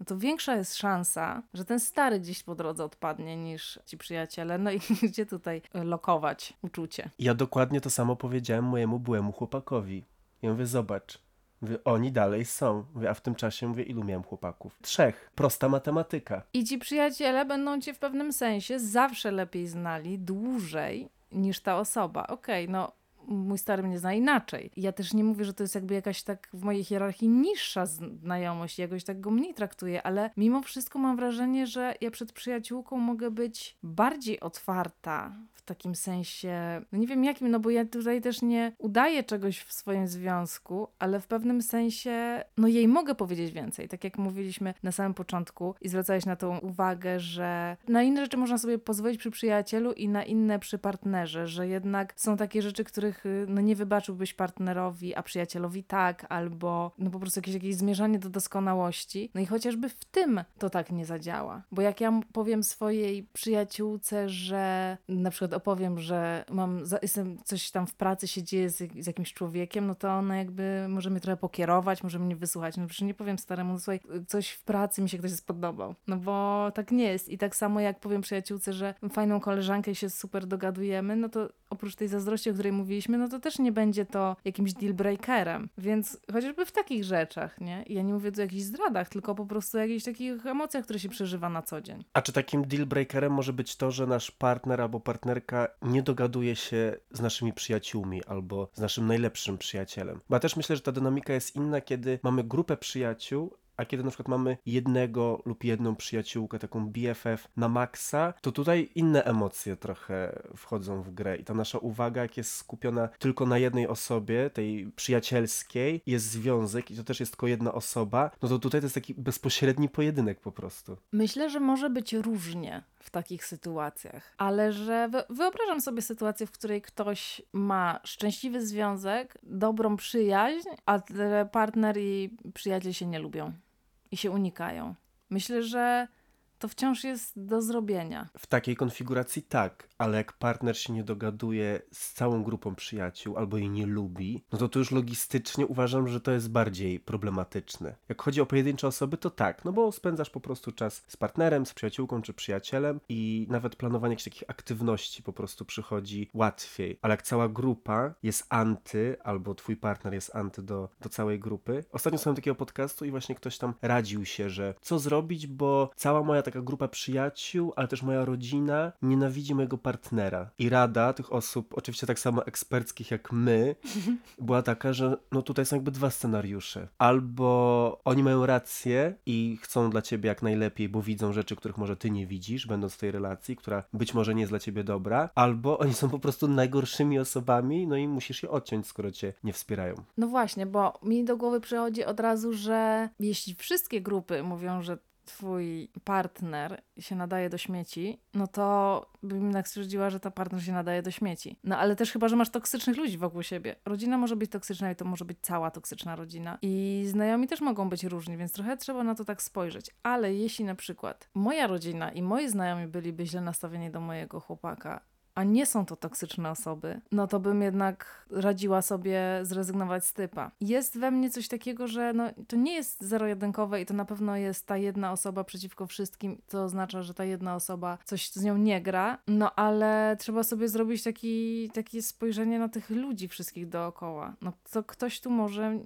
B: No to większa jest szansa, że ten stary gdzieś po drodze odpadnie niż ci przyjaciele. No i (laughs) gdzie tutaj e, lokować uczucie?
A: Ja dokładnie to samo powiedziałem mojemu byłemu chłopakowi. Ja mówię, zobacz, mówię, oni dalej są. Mówię, a w tym czasie mówię, ilu miałem chłopaków? Trzech. Prosta matematyka.
B: I ci przyjaciele będą cię w pewnym sensie zawsze lepiej znali, dłużej niż ta osoba. Okej, no mój stary mnie zna inaczej. Ja też nie mówię, że to jest jakby jakaś tak w mojej hierarchii niższa znajomość, jakoś tak go mniej traktuję, ale mimo wszystko mam wrażenie, że ja przed przyjaciółką mogę być bardziej otwarta w takim sensie, no nie wiem jakim, no bo ja tutaj też nie udaję czegoś w swoim związku, ale w pewnym sensie, no jej mogę powiedzieć więcej. Tak jak mówiliśmy na samym początku i zwracałeś na tą uwagę, że na inne rzeczy można sobie pozwolić przy przyjacielu i na inne przy partnerze, że jednak są takie rzeczy, których y, no nie wybaczyłbyś partnerowi, a przyjacielowi tak, albo no po prostu jakieś, jakieś zmierzanie do doskonałości. No i chociażby w tym to tak nie zadziała. Bo jak ja powiem swojej przyjaciółce, że na przykład opowiem, że mam, jestem coś tam w pracy się dzieje z, z jakimś człowiekiem, no to ona jakby może mnie trochę pokierować, może mnie wysłuchać. No przecież nie powiem staremu, no słuchaj, coś w pracy mi się ktoś spodobał. No bo tak nie jest. I tak samo jak powiem przyjaciółce, że fajną koleżankę się super dogadujemy, no to oprócz tej zazdrości, o której mówiliśmy, no to też nie będzie to jakimś deal breakerem. Więc chociażby w takich rzeczach, nie? Ja nie mówię tu o jakichś zdradach, tylko po prostu o jakichś takich emocjach, które się przeżywa na co dzień.
A: A czy takim deal breakerem może być to, że nasz partner albo partnerka nie dogaduje się z naszymi przyjaciółmi albo z naszym najlepszym przyjacielem? Bo ja też myślę, że ta dynamika jest inna, kiedy mamy grupę przyjaciół, a kiedy na przykład mamy jednego lub jedną przyjaciółkę, taką BFF na maksa, to tutaj inne emocje trochę wchodzą w grę i ta nasza uwaga, jak jest skupiona tylko na jednej osobie, tej przyjacielskiej, jest związek i to też jest tylko jedna osoba, no to tutaj to jest taki bezpośredni pojedynek po prostu.
B: Myślę, że może być różnie w takich sytuacjach, ale że wyobrażam sobie sytuację, w której ktoś ma szczęśliwy związek, dobrą przyjaźń, a partner i przyjaciel się nie lubią i się unikają. Myślę, że to wciąż jest do zrobienia.
A: W takiej konfiguracji tak, ale jak partner się nie dogaduje z całą grupą przyjaciół albo jej nie lubi, no to już logistycznie uważam, że to jest bardziej problematyczne. Jak chodzi o pojedyncze osoby, to tak, no bo spędzasz po prostu czas z partnerem, z przyjaciółką czy przyjacielem i nawet planowanie jakichś takich aktywności po prostu przychodzi łatwiej. Ale jak cała grupa jest anty, albo twój partner jest anty do, do całej grupy. Ostatnio słuchałem takiego podcastu i właśnie ktoś tam radził się, że co zrobić, bo cała moja taka grupa przyjaciół, ale też moja rodzina nienawidzi mojego partnera. I rada tych osób, oczywiście tak samo eksperckich jak my, (laughs) była taka, że no tutaj są jakby dwa scenariusze. Albo oni mają rację i chcą dla ciebie jak najlepiej, bo widzą rzeczy, których może ty nie widzisz, będąc w tej relacji, która być może nie jest dla ciebie dobra, albo oni są po prostu najgorszymi osobami, no i musisz je odciąć, skoro cię nie wspierają.
B: No właśnie, bo mi do głowy przychodzi od razu, że jeśli wszystkie grupy mówią, że twój partner się nadaje do śmieci, no to bym jednak stwierdziła, że ta partner się nadaje do śmieci. No ale też chyba, że masz toksycznych ludzi wokół siebie. Rodzina może być toksyczna i to może być cała toksyczna rodzina. I znajomi też mogą być różni, więc trochę trzeba na to tak spojrzeć. Ale jeśli na przykład moja rodzina i moi znajomi byliby źle nastawieni do mojego chłopaka, a nie są to toksyczne osoby, no to bym jednak radziła sobie zrezygnować z typa. Jest we mnie coś takiego, że no, to nie jest zero-jedynkowe i to na pewno jest ta jedna osoba przeciwko wszystkim, to oznacza, że ta jedna osoba coś z nią nie gra, no ale trzeba sobie zrobić taki, takie spojrzenie na tych ludzi wszystkich dookoła. No to ktoś tu może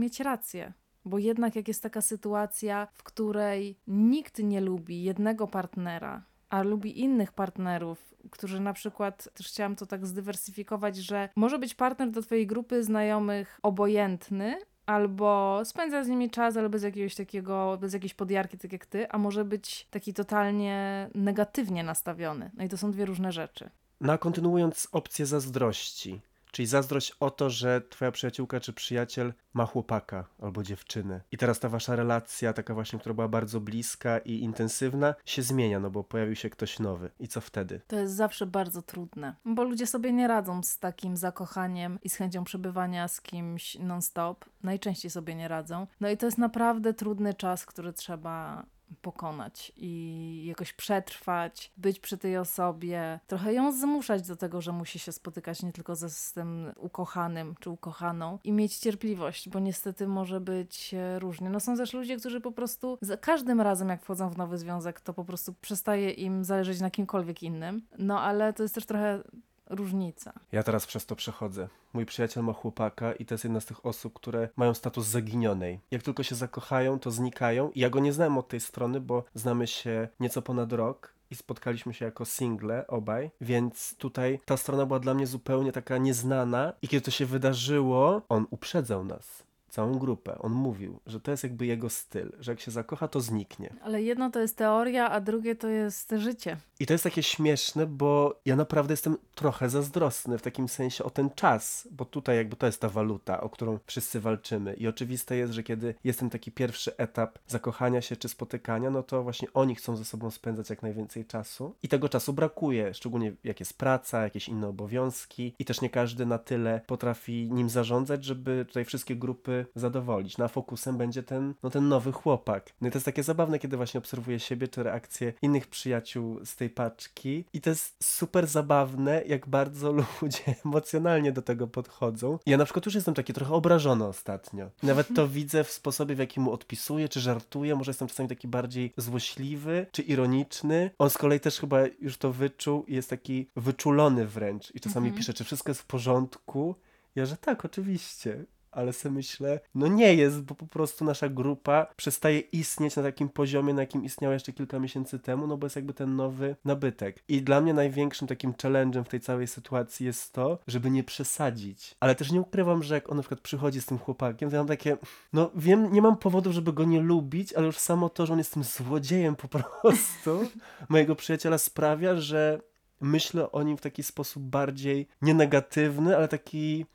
B: mieć rację. Bo jednak jak jest taka sytuacja, w której nikt nie lubi jednego partnera, a lubi innych partnerów, którzy na przykład, też chciałam to tak zdywersyfikować, że może być partner do twojej grupy znajomych obojętny, albo spędza z nimi czas, ale bez jakiegoś takiego, bez jakiejś podjarki, tak jak ty, a może być taki totalnie negatywnie nastawiony. No i to są dwie różne rzeczy.
A: No a kontynuując opcję zazdrości, Czyli zazdrość o to, że twoja przyjaciółka czy przyjaciel ma chłopaka albo dziewczynę. I teraz ta wasza relacja, taka właśnie, która była bardzo bliska i intensywna, się zmienia, no bo pojawił się ktoś nowy. I co wtedy?
B: To jest zawsze bardzo trudne, bo ludzie sobie nie radzą z takim zakochaniem i z chęcią przebywania z kimś non-stop. Najczęściej sobie nie radzą. No i to jest naprawdę trudny czas, który trzeba pokonać i jakoś przetrwać, być przy tej osobie, trochę ją zmuszać do tego, że musi się spotykać nie tylko ze, z tym ukochanym czy ukochaną i mieć cierpliwość, bo niestety może być e, różnie. No są też ludzie, którzy po prostu za każdym razem jak wchodzą w nowy związek, to po prostu przestaje im zależeć na kimkolwiek innym. No ale to jest też trochę różnica.
A: Ja teraz przez to przechodzę. Mój przyjaciel ma chłopaka i to jest jedna z tych osób, które mają status zaginionej. Jak tylko się zakochają, to znikają. I ja go nie znałem od tej strony, bo znamy się nieco ponad rok i spotkaliśmy się jako single obaj, więc tutaj ta strona była dla mnie zupełnie taka nieznana i kiedy to się wydarzyło, on uprzedzał nas. Całą grupę. On mówił, że to jest jakby jego styl, że jak się zakocha, to zniknie.
B: Ale jedno to jest teoria, a drugie to jest życie.
A: I to jest takie śmieszne, bo ja naprawdę jestem trochę zazdrosny w takim sensie o ten czas, bo tutaj jakby to jest ta waluta, o którą wszyscy walczymy. I oczywiste jest, że kiedy jest ten taki pierwszy etap zakochania się czy spotykania, no to właśnie oni chcą ze sobą spędzać jak najwięcej czasu. I tego czasu brakuje, szczególnie jak jest praca, jakieś inne obowiązki i też nie każdy na tyle potrafi nim zarządzać, żeby tutaj wszystkie grupy zadowolić. No a fokusem będzie ten, no ten nowy chłopak. No i to jest takie zabawne, kiedy właśnie obserwuję siebie czy reakcje innych przyjaciół z tej paczki i to jest super zabawne, jak bardzo (laughs) ludzie emocjonalnie do tego podchodzą. Ja na przykład już jestem taki trochę obrażony ostatnio. Nawet to widzę w sposobie, w jaki mu odpisuję, czy żartuję. Może jestem czasami taki bardziej złośliwy, czy ironiczny. On z kolei też chyba już to wyczuł i jest taki wyczulony wręcz. I czasami pisze, czy wszystko jest w porządku. Ja, że tak, oczywiście ale sobie myślę, no nie jest, bo po prostu nasza grupa przestaje istnieć na takim poziomie, na jakim istniała jeszcze kilka miesięcy temu, no bo jest jakby ten nowy nabytek. I dla mnie największym takim challenge'em w tej całej sytuacji jest to, żeby nie przesadzić. Ale też nie ukrywam, że jak on na przykład przychodzi z tym chłopakiem, to ja mam takie, no wiem, nie mam powodów, żeby go nie lubić, ale już samo to, że on jest tym złodziejem po (laughs) prostu mojego przyjaciela sprawia, że myślę o nim w taki sposób bardziej nie negatywny, ale taki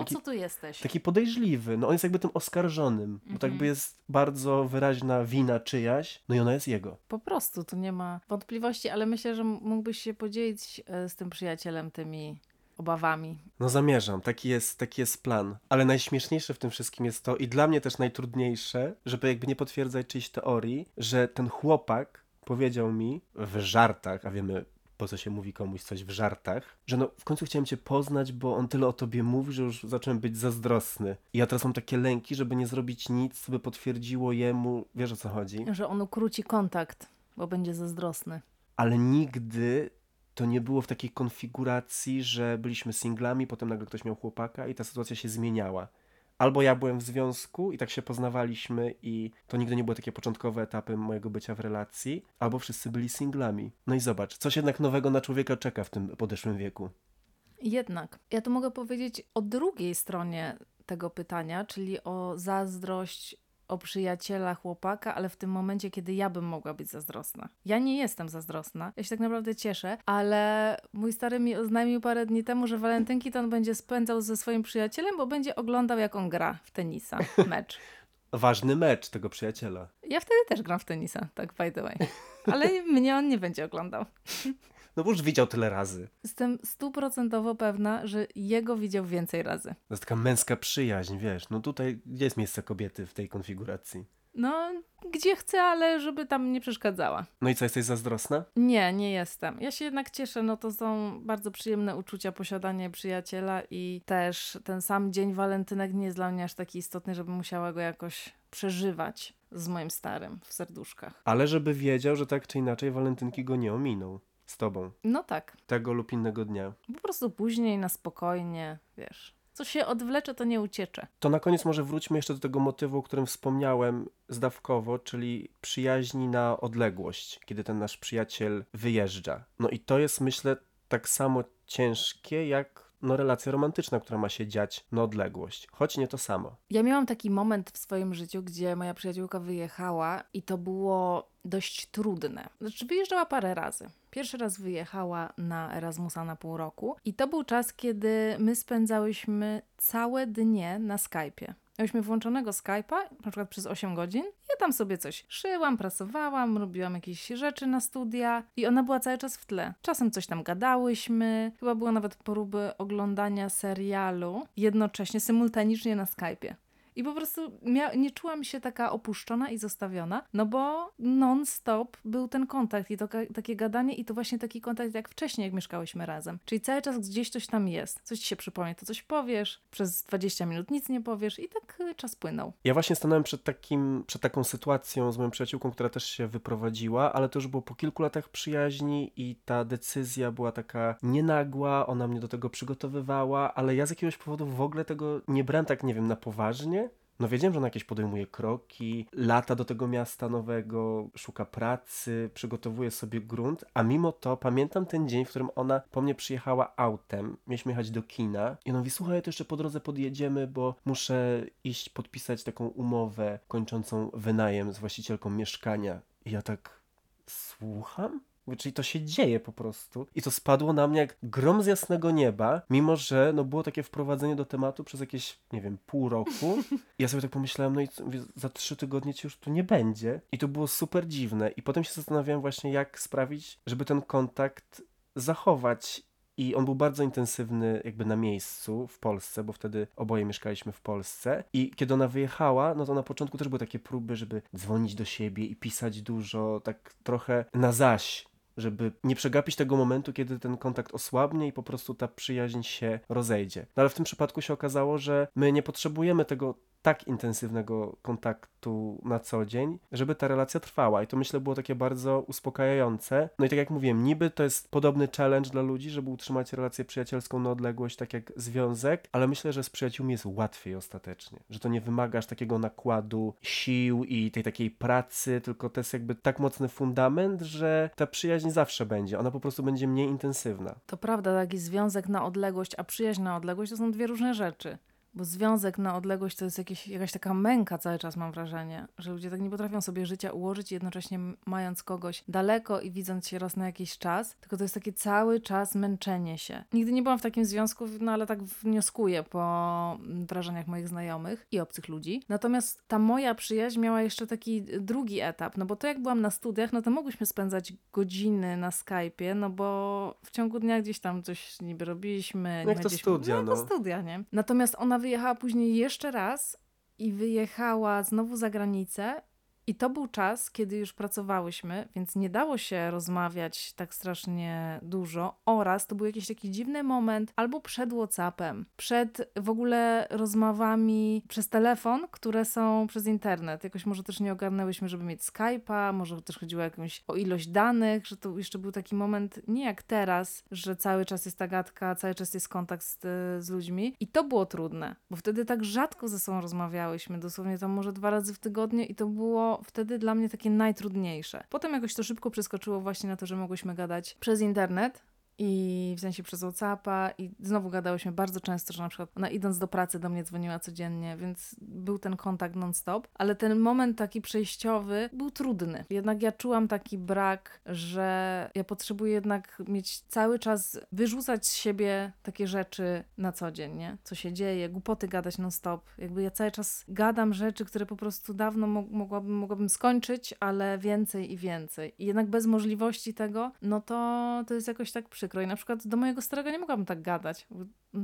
B: Po
A: Taki-
B: co tu jesteś?
A: taki podejrzliwy. No on jest jakby tym oskarżonym, bo to jakby jest bardzo wyraźna wina czyjaś, no i ona jest jego.
B: Po prostu, tu nie ma wątpliwości, ale myślę, że mógłbyś się podzielić e, z tym przyjacielem tymi obawami.
A: No zamierzam, taki jest, taki jest plan. Ale najśmieszniejsze w tym wszystkim jest to i dla mnie też najtrudniejsze, żeby jakby nie potwierdzać czyjś teorii, że ten chłopak powiedział mi w żartach, a wiemy po co się mówi komuś coś w żartach, że no w końcu chciałem cię poznać, bo on tyle o tobie mówi, że już zacząłem być zazdrosny. I ja teraz mam takie lęki, żeby nie zrobić nic, co by potwierdziło jemu, wiesz o co chodzi?
B: Że on ukróci kontakt, bo będzie zazdrosny.
A: ale nigdy to nie było w takiej konfiguracji, że byliśmy singlami, potem nagle ktoś miał chłopaka i ta sytuacja się zmieniała. Albo ja byłem w związku i tak się poznawaliśmy i to nigdy nie były takie początkowe etapy mojego bycia w relacji, albo wszyscy byli singlami. No i zobacz, coś jednak nowego na człowieka czeka w tym podeszłym wieku.
B: Jednak, ja tu mogę powiedzieć o drugiej stronie tego pytania, czyli o zazdrość o przyjaciela chłopaka, ale w tym momencie, kiedy ja bym mogła być zazdrosna. Ja nie jestem zazdrosna, ja się tak naprawdę cieszę, ale mój stary mi oznajmił parę dni temu, że walentynki to on będzie spędzał ze swoim przyjacielem, bo będzie oglądał, jak on gra w tenisa, (laughs) mecz.
A: Ważny mecz tego przyjaciela.
B: Ja wtedy też gram w tenisa, tak by the way. Ale mnie on nie będzie oglądał. (laughs)
A: No bo już widział tyle razy.
B: Jestem stuprocentowo pewna, że jego widział więcej razy.
A: To jest taka męska przyjaźń, wiesz. No tutaj gdzie jest miejsce kobiety w tej konfiguracji?
B: No, gdzie chcę, ale żeby tam nie przeszkadzała.
A: No i co, jesteś zazdrosna?
B: Nie, nie jestem. Ja się jednak cieszę, no to są bardzo przyjemne uczucia, posiadanie przyjaciela i też ten sam dzień walentynek nie jest dla mnie aż taki istotny, żebym musiała go jakoś przeżywać z moim starym w serduszkach.
A: Ale żeby wiedział, że tak czy inaczej walentynki go nie ominą. Z tobą.
B: No tak,
A: Tego lub innego dnia.
B: po prostu później na spokojnie, wiesz. Co się odwlecze, to nie uciecze.
A: To na koniec może wróćmy jeszcze do tego motywu, o którym wspomniałem zdawkowo, czyli przyjaźni na odległość, kiedy ten nasz przyjaciel wyjeżdża. No i to jest, myślę, tak samo ciężkie jak no, relacja romantyczna, która ma się dziać na odległość, choć nie to samo.
B: Ja miałam taki moment w swoim życiu, gdzie moja przyjaciółka wyjechała i to było dość trudne. Znaczy, wyjeżdżała parę razy. Pierwszy raz wyjechała na Erasmusa na pół roku i to był czas, kiedy my spędzałyśmy całe dnie na Skype'ie. Miałyśmy włączonego Skype'a, na przykład przez 8 godzin. Ja tam sobie coś szyłam, prasowałam, robiłam jakieś rzeczy na studia i ona była cały czas w tle. Czasem coś tam gadałyśmy, chyba było nawet próby oglądania serialu jednocześnie, symultanicznie na Skype'ie. I po prostu nie czułam się taka opuszczona i zostawiona, no bo non-stop był ten kontakt i to takie gadanie i to właśnie taki kontakt jak wcześniej, jak mieszkałyśmy razem. Czyli cały czas gdzieś coś tam jest. Coś ci się przypomni, to coś powiesz, przez 20 minut nic nie powiesz i tak y, czas płynął.
A: Ja właśnie stanąłem przed, takim, przed taką sytuacją z moją przyjaciółką, która też się wyprowadziła, ale to już było po kilku latach przyjaźni i ta decyzja była taka nienagła, ona mnie do tego przygotowywała, ale ja z jakiegoś powodu w ogóle tego nie brałem tak, nie wiem, na poważnie. No wiedziałem, że ona jakieś podejmuje kroki, lata do tego miasta nowego, szuka pracy, przygotowuje sobie grunt, a mimo to pamiętam ten dzień, w którym ona po mnie przyjechała autem, mieliśmy jechać do kina i ona mówi, słuchaj, to jeszcze po drodze podjedziemy, bo muszę iść podpisać taką umowę kończącą wynajem z właścicielką mieszkania. I ja tak, słucham? Czyli to się dzieje po prostu. I to spadło na mnie jak grom z jasnego nieba, mimo że no, było takie wprowadzenie do tematu przez jakieś, nie wiem, pół roku. I (laughs) ja sobie tak pomyślałem, no i co, mówię, za trzy tygodnie cię już tu nie będzie. I to było super dziwne. I potem się zastanawiałem właśnie, jak sprawić, żeby ten kontakt zachować. I on był bardzo intensywny jakby na miejscu w Polsce, bo wtedy oboje mieszkaliśmy w Polsce. I kiedy ona wyjechała, no to na początku też były takie próby, żeby dzwonić do siebie i pisać dużo, tak trochę na zaś, żeby nie przegapić tego momentu, kiedy ten kontakt osłabnie i po prostu ta przyjaźń się rozejdzie. No ale w tym przypadku się okazało, że my nie potrzebujemy tego tak intensywnego kontaktu na co dzień, żeby ta relacja trwała. I to myślę było takie bardzo uspokajające. No i tak jak mówiłem, niby to jest podobny challenge dla ludzi, żeby utrzymać relację przyjacielską na odległość, tak jak związek, ale myślę, że z przyjaciółmi jest łatwiej ostatecznie. Że to nie wymagasz takiego nakładu sił i tej takiej pracy, tylko to jest jakby tak mocny fundament, że ta przyjaźń zawsze będzie. Ona po prostu będzie mniej intensywna.
B: To prawda, taki związek na odległość, a przyjaźń na odległość to są dwie różne rzeczy. Bo związek na odległość to jest jakieś, jakaś taka męka cały czas, mam wrażenie, że ludzie tak nie potrafią sobie życia ułożyć, jednocześnie mając kogoś daleko i widząc się raz na jakiś czas, tylko to jest takie cały czas męczenie się. Nigdy nie byłam w takim związku, no ale tak wnioskuję po mm, wrażeniach moich znajomych i obcych ludzi. Natomiast ta moja przyjaźń miała jeszcze taki drugi etap, no bo to jak byłam na studiach, no to mogłyśmy spędzać godziny na Skype'ie, no bo w ciągu dnia gdzieś tam coś niby robiliśmy.
A: Jak to
B: gdzieś-
A: studia,
B: no.
A: no.
B: to studia, nie? Natomiast ona wyjechała później jeszcze raz i wyjechała znowu za granicę. I to był czas, kiedy już pracowałyśmy, więc nie dało się rozmawiać tak strasznie dużo. Oraz to był jakiś taki dziwny moment, albo przed WhatsAppem, przed w ogóle rozmowami przez telefon, które są przez internet. Jakoś może też nie ogarnęłyśmy, żeby mieć Skype'a, może też chodziło jakąś o ilość danych, że to jeszcze był taki moment, nie jak teraz, że cały czas jest ta gadka, cały czas jest kontakt z, z ludźmi. I to było trudne, bo wtedy tak rzadko ze sobą rozmawiałyśmy, dosłownie tam może dwa razy w tygodniu i to było wtedy dla mnie takie najtrudniejsze. Potem jakoś to szybko przeskoczyło właśnie na to, że mogłyśmy gadać przez internet, i w sensie przez Whatsappa i znowu gadałyśmy bardzo często, że na przykład ona idąc do pracy do mnie dzwoniła codziennie, więc był ten kontakt non-stop, ale ten moment taki przejściowy był trudny. Jednak ja czułam taki brak, że ja potrzebuję jednak mieć cały czas, wyrzucać z siebie takie rzeczy na co dzień, nie? Co się dzieje, głupoty gadać non-stop. Jakby ja cały czas gadam rzeczy, które po prostu dawno mo- mogłabym, mogłabym skończyć, ale więcej i więcej. I jednak bez możliwości tego, no to to jest jakoś tak przykro. I na przykład do mojego starego nie mogłabym tak gadać.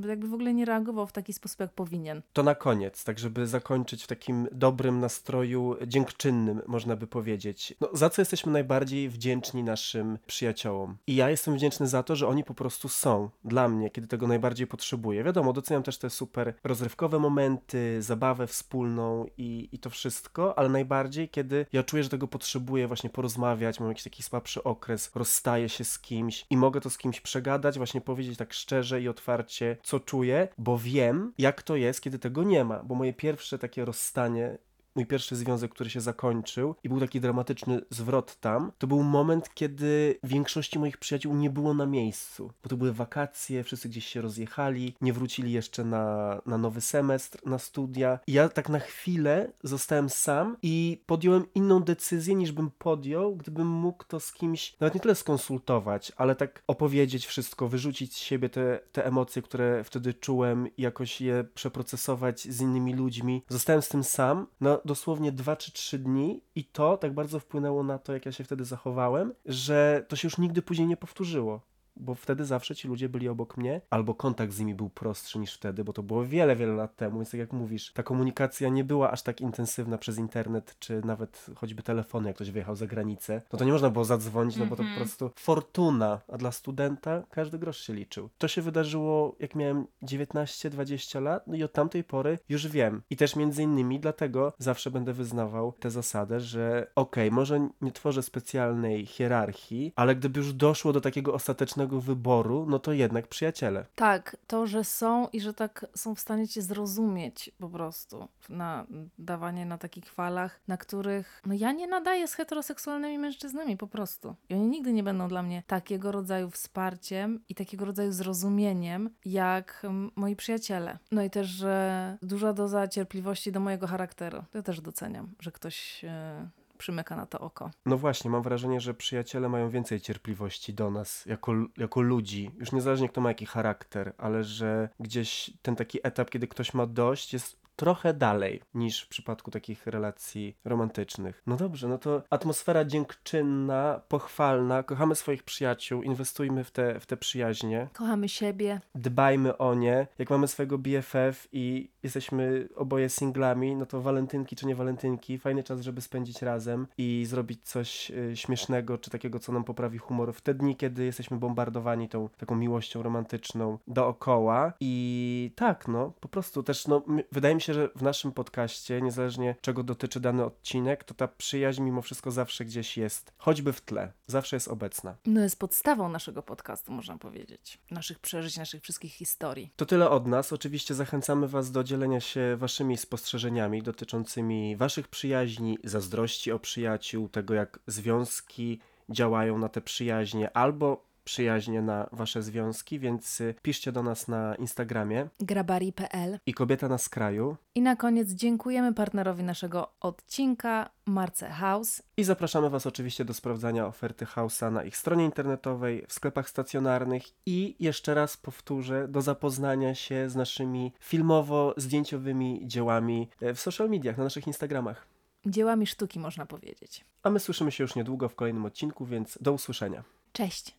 B: Jakby w ogóle nie reagował w taki sposób, jak powinien.
A: To na koniec, tak żeby zakończyć w takim dobrym nastroju dziękczynnym, można by powiedzieć. No, za co jesteśmy najbardziej wdzięczni naszym przyjaciołom? I ja jestem wdzięczny za to, że oni po prostu są dla mnie, kiedy tego najbardziej potrzebuję. Wiadomo, doceniam też te super rozrywkowe momenty, zabawę wspólną i, i to wszystko, ale najbardziej, kiedy ja czuję, że tego potrzebuję, właśnie porozmawiać, mam jakiś taki słabszy okres, rozstaję się z kimś i mogę to z kimś przegadać, właśnie powiedzieć tak szczerze i otwarcie, co czuję, bo wiem, jak to jest, kiedy tego nie ma, bo moje pierwsze takie rozstanie mój pierwszy związek, który się zakończył i był taki dramatyczny zwrot tam, to był moment, kiedy większości moich przyjaciół nie było na miejscu, bo to były wakacje, wszyscy gdzieś się rozjechali, nie wrócili jeszcze na, na nowy semestr, na studia. I ja tak na chwilę zostałem sam i podjąłem inną decyzję, niż bym podjął, gdybym mógł to z kimś, nawet nie tyle skonsultować, ale tak opowiedzieć wszystko, wyrzucić z siebie te, te emocje, które wtedy czułem jakoś je przeprocesować z innymi ludźmi. Zostałem z tym sam, no dosłownie 2 czy 3 dni i to tak bardzo wpłynęło na to, jak ja się wtedy zachowałem, że to się już nigdy później nie powtórzyło. Bo wtedy zawsze ci ludzie byli obok mnie, albo kontakt z nimi był prostszy niż wtedy, bo to było wiele, wiele lat temu. Więc tak jak mówisz, ta komunikacja nie była aż tak intensywna przez internet, czy nawet choćby telefony, jak ktoś wyjechał za granicę. No to nie można było zadzwonić, no bo to po prostu fortuna, a dla studenta każdy grosz się liczył. To się wydarzyło, jak miałem 19-20 lat, no i od tamtej pory już wiem. I też między innymi dlatego zawsze będę wyznawał tę zasadę, że okej, może nie tworzę specjalnej hierarchii, ale gdyby już doszło do takiego ostatecznego wyboru, no to jednak przyjaciele.
B: Tak, to, że są i że tak są w stanie cię zrozumieć po prostu na dawanie na takich falach, na których no ja nie nadaję z heteroseksualnymi mężczyznami po prostu. I oni nigdy nie będą dla mnie takiego rodzaju wsparciem i takiego rodzaju zrozumieniem jak mm, moi przyjaciele. No i też, że duża doza cierpliwości do mojego charakteru. To też doceniam, że ktoś e, przymyka na to oko.
A: No właśnie, mam wrażenie, że przyjaciele mają więcej cierpliwości do nas jako, jako ludzi. Już niezależnie kto ma jaki charakter, ale że gdzieś ten taki etap, kiedy ktoś ma dość, jest trochę dalej niż w przypadku takich relacji romantycznych. No dobrze, no to atmosfera dziękczynna, pochwalna, kochamy swoich przyjaciół, inwestujmy w te, w te przyjaźnie,
B: Kochamy siebie.
A: dbajmy o nie. Jak mamy swojego BFF i jesteśmy oboje singlami, no to walentynki czy nie walentynki, fajny czas, żeby spędzić razem i zrobić coś y, śmiesznego, czy takiego, co nam poprawi humor w te dni, kiedy jesteśmy bombardowani tą taką miłością romantyczną dookoła. I tak, no, po prostu też, no, wydaje mi się, że w naszym podcaście, niezależnie czego dotyczy dany odcinek, to ta przyjaźń mimo wszystko zawsze gdzieś jest, choćby w tle, zawsze jest obecna.
B: No jest podstawą naszego podcastu, można powiedzieć. Naszych przeżyć, naszych wszystkich historii.
A: To tyle od nas. Oczywiście zachęcamy Was do dzielenia się Waszymi spostrzeżeniami dotyczącymi Waszych przyjaźni, zazdrości o przyjaciół, tego jak związki działają na te przyjaźnie albo przyjaźnie na Wasze związki, więc y, piszcie do nas na Instagramie
B: Grabari.pl
A: i kobieta na skraju
B: I na koniec dziękujemy partnerowi naszego odcinka, Marce House.
A: i zapraszamy Was oczywiście do sprawdzania oferty Hausa na ich stronie internetowej, w sklepach stacjonarnych i jeszcze raz powtórzę, do zapoznania się z naszymi filmowo-zdjęciowymi dziełami e, w social mediach, na naszych Instagramach.
B: Dziełami sztuki, można powiedzieć.
A: A my słyszymy się już niedługo w kolejnym odcinku, więc do usłyszenia.
B: Cześć!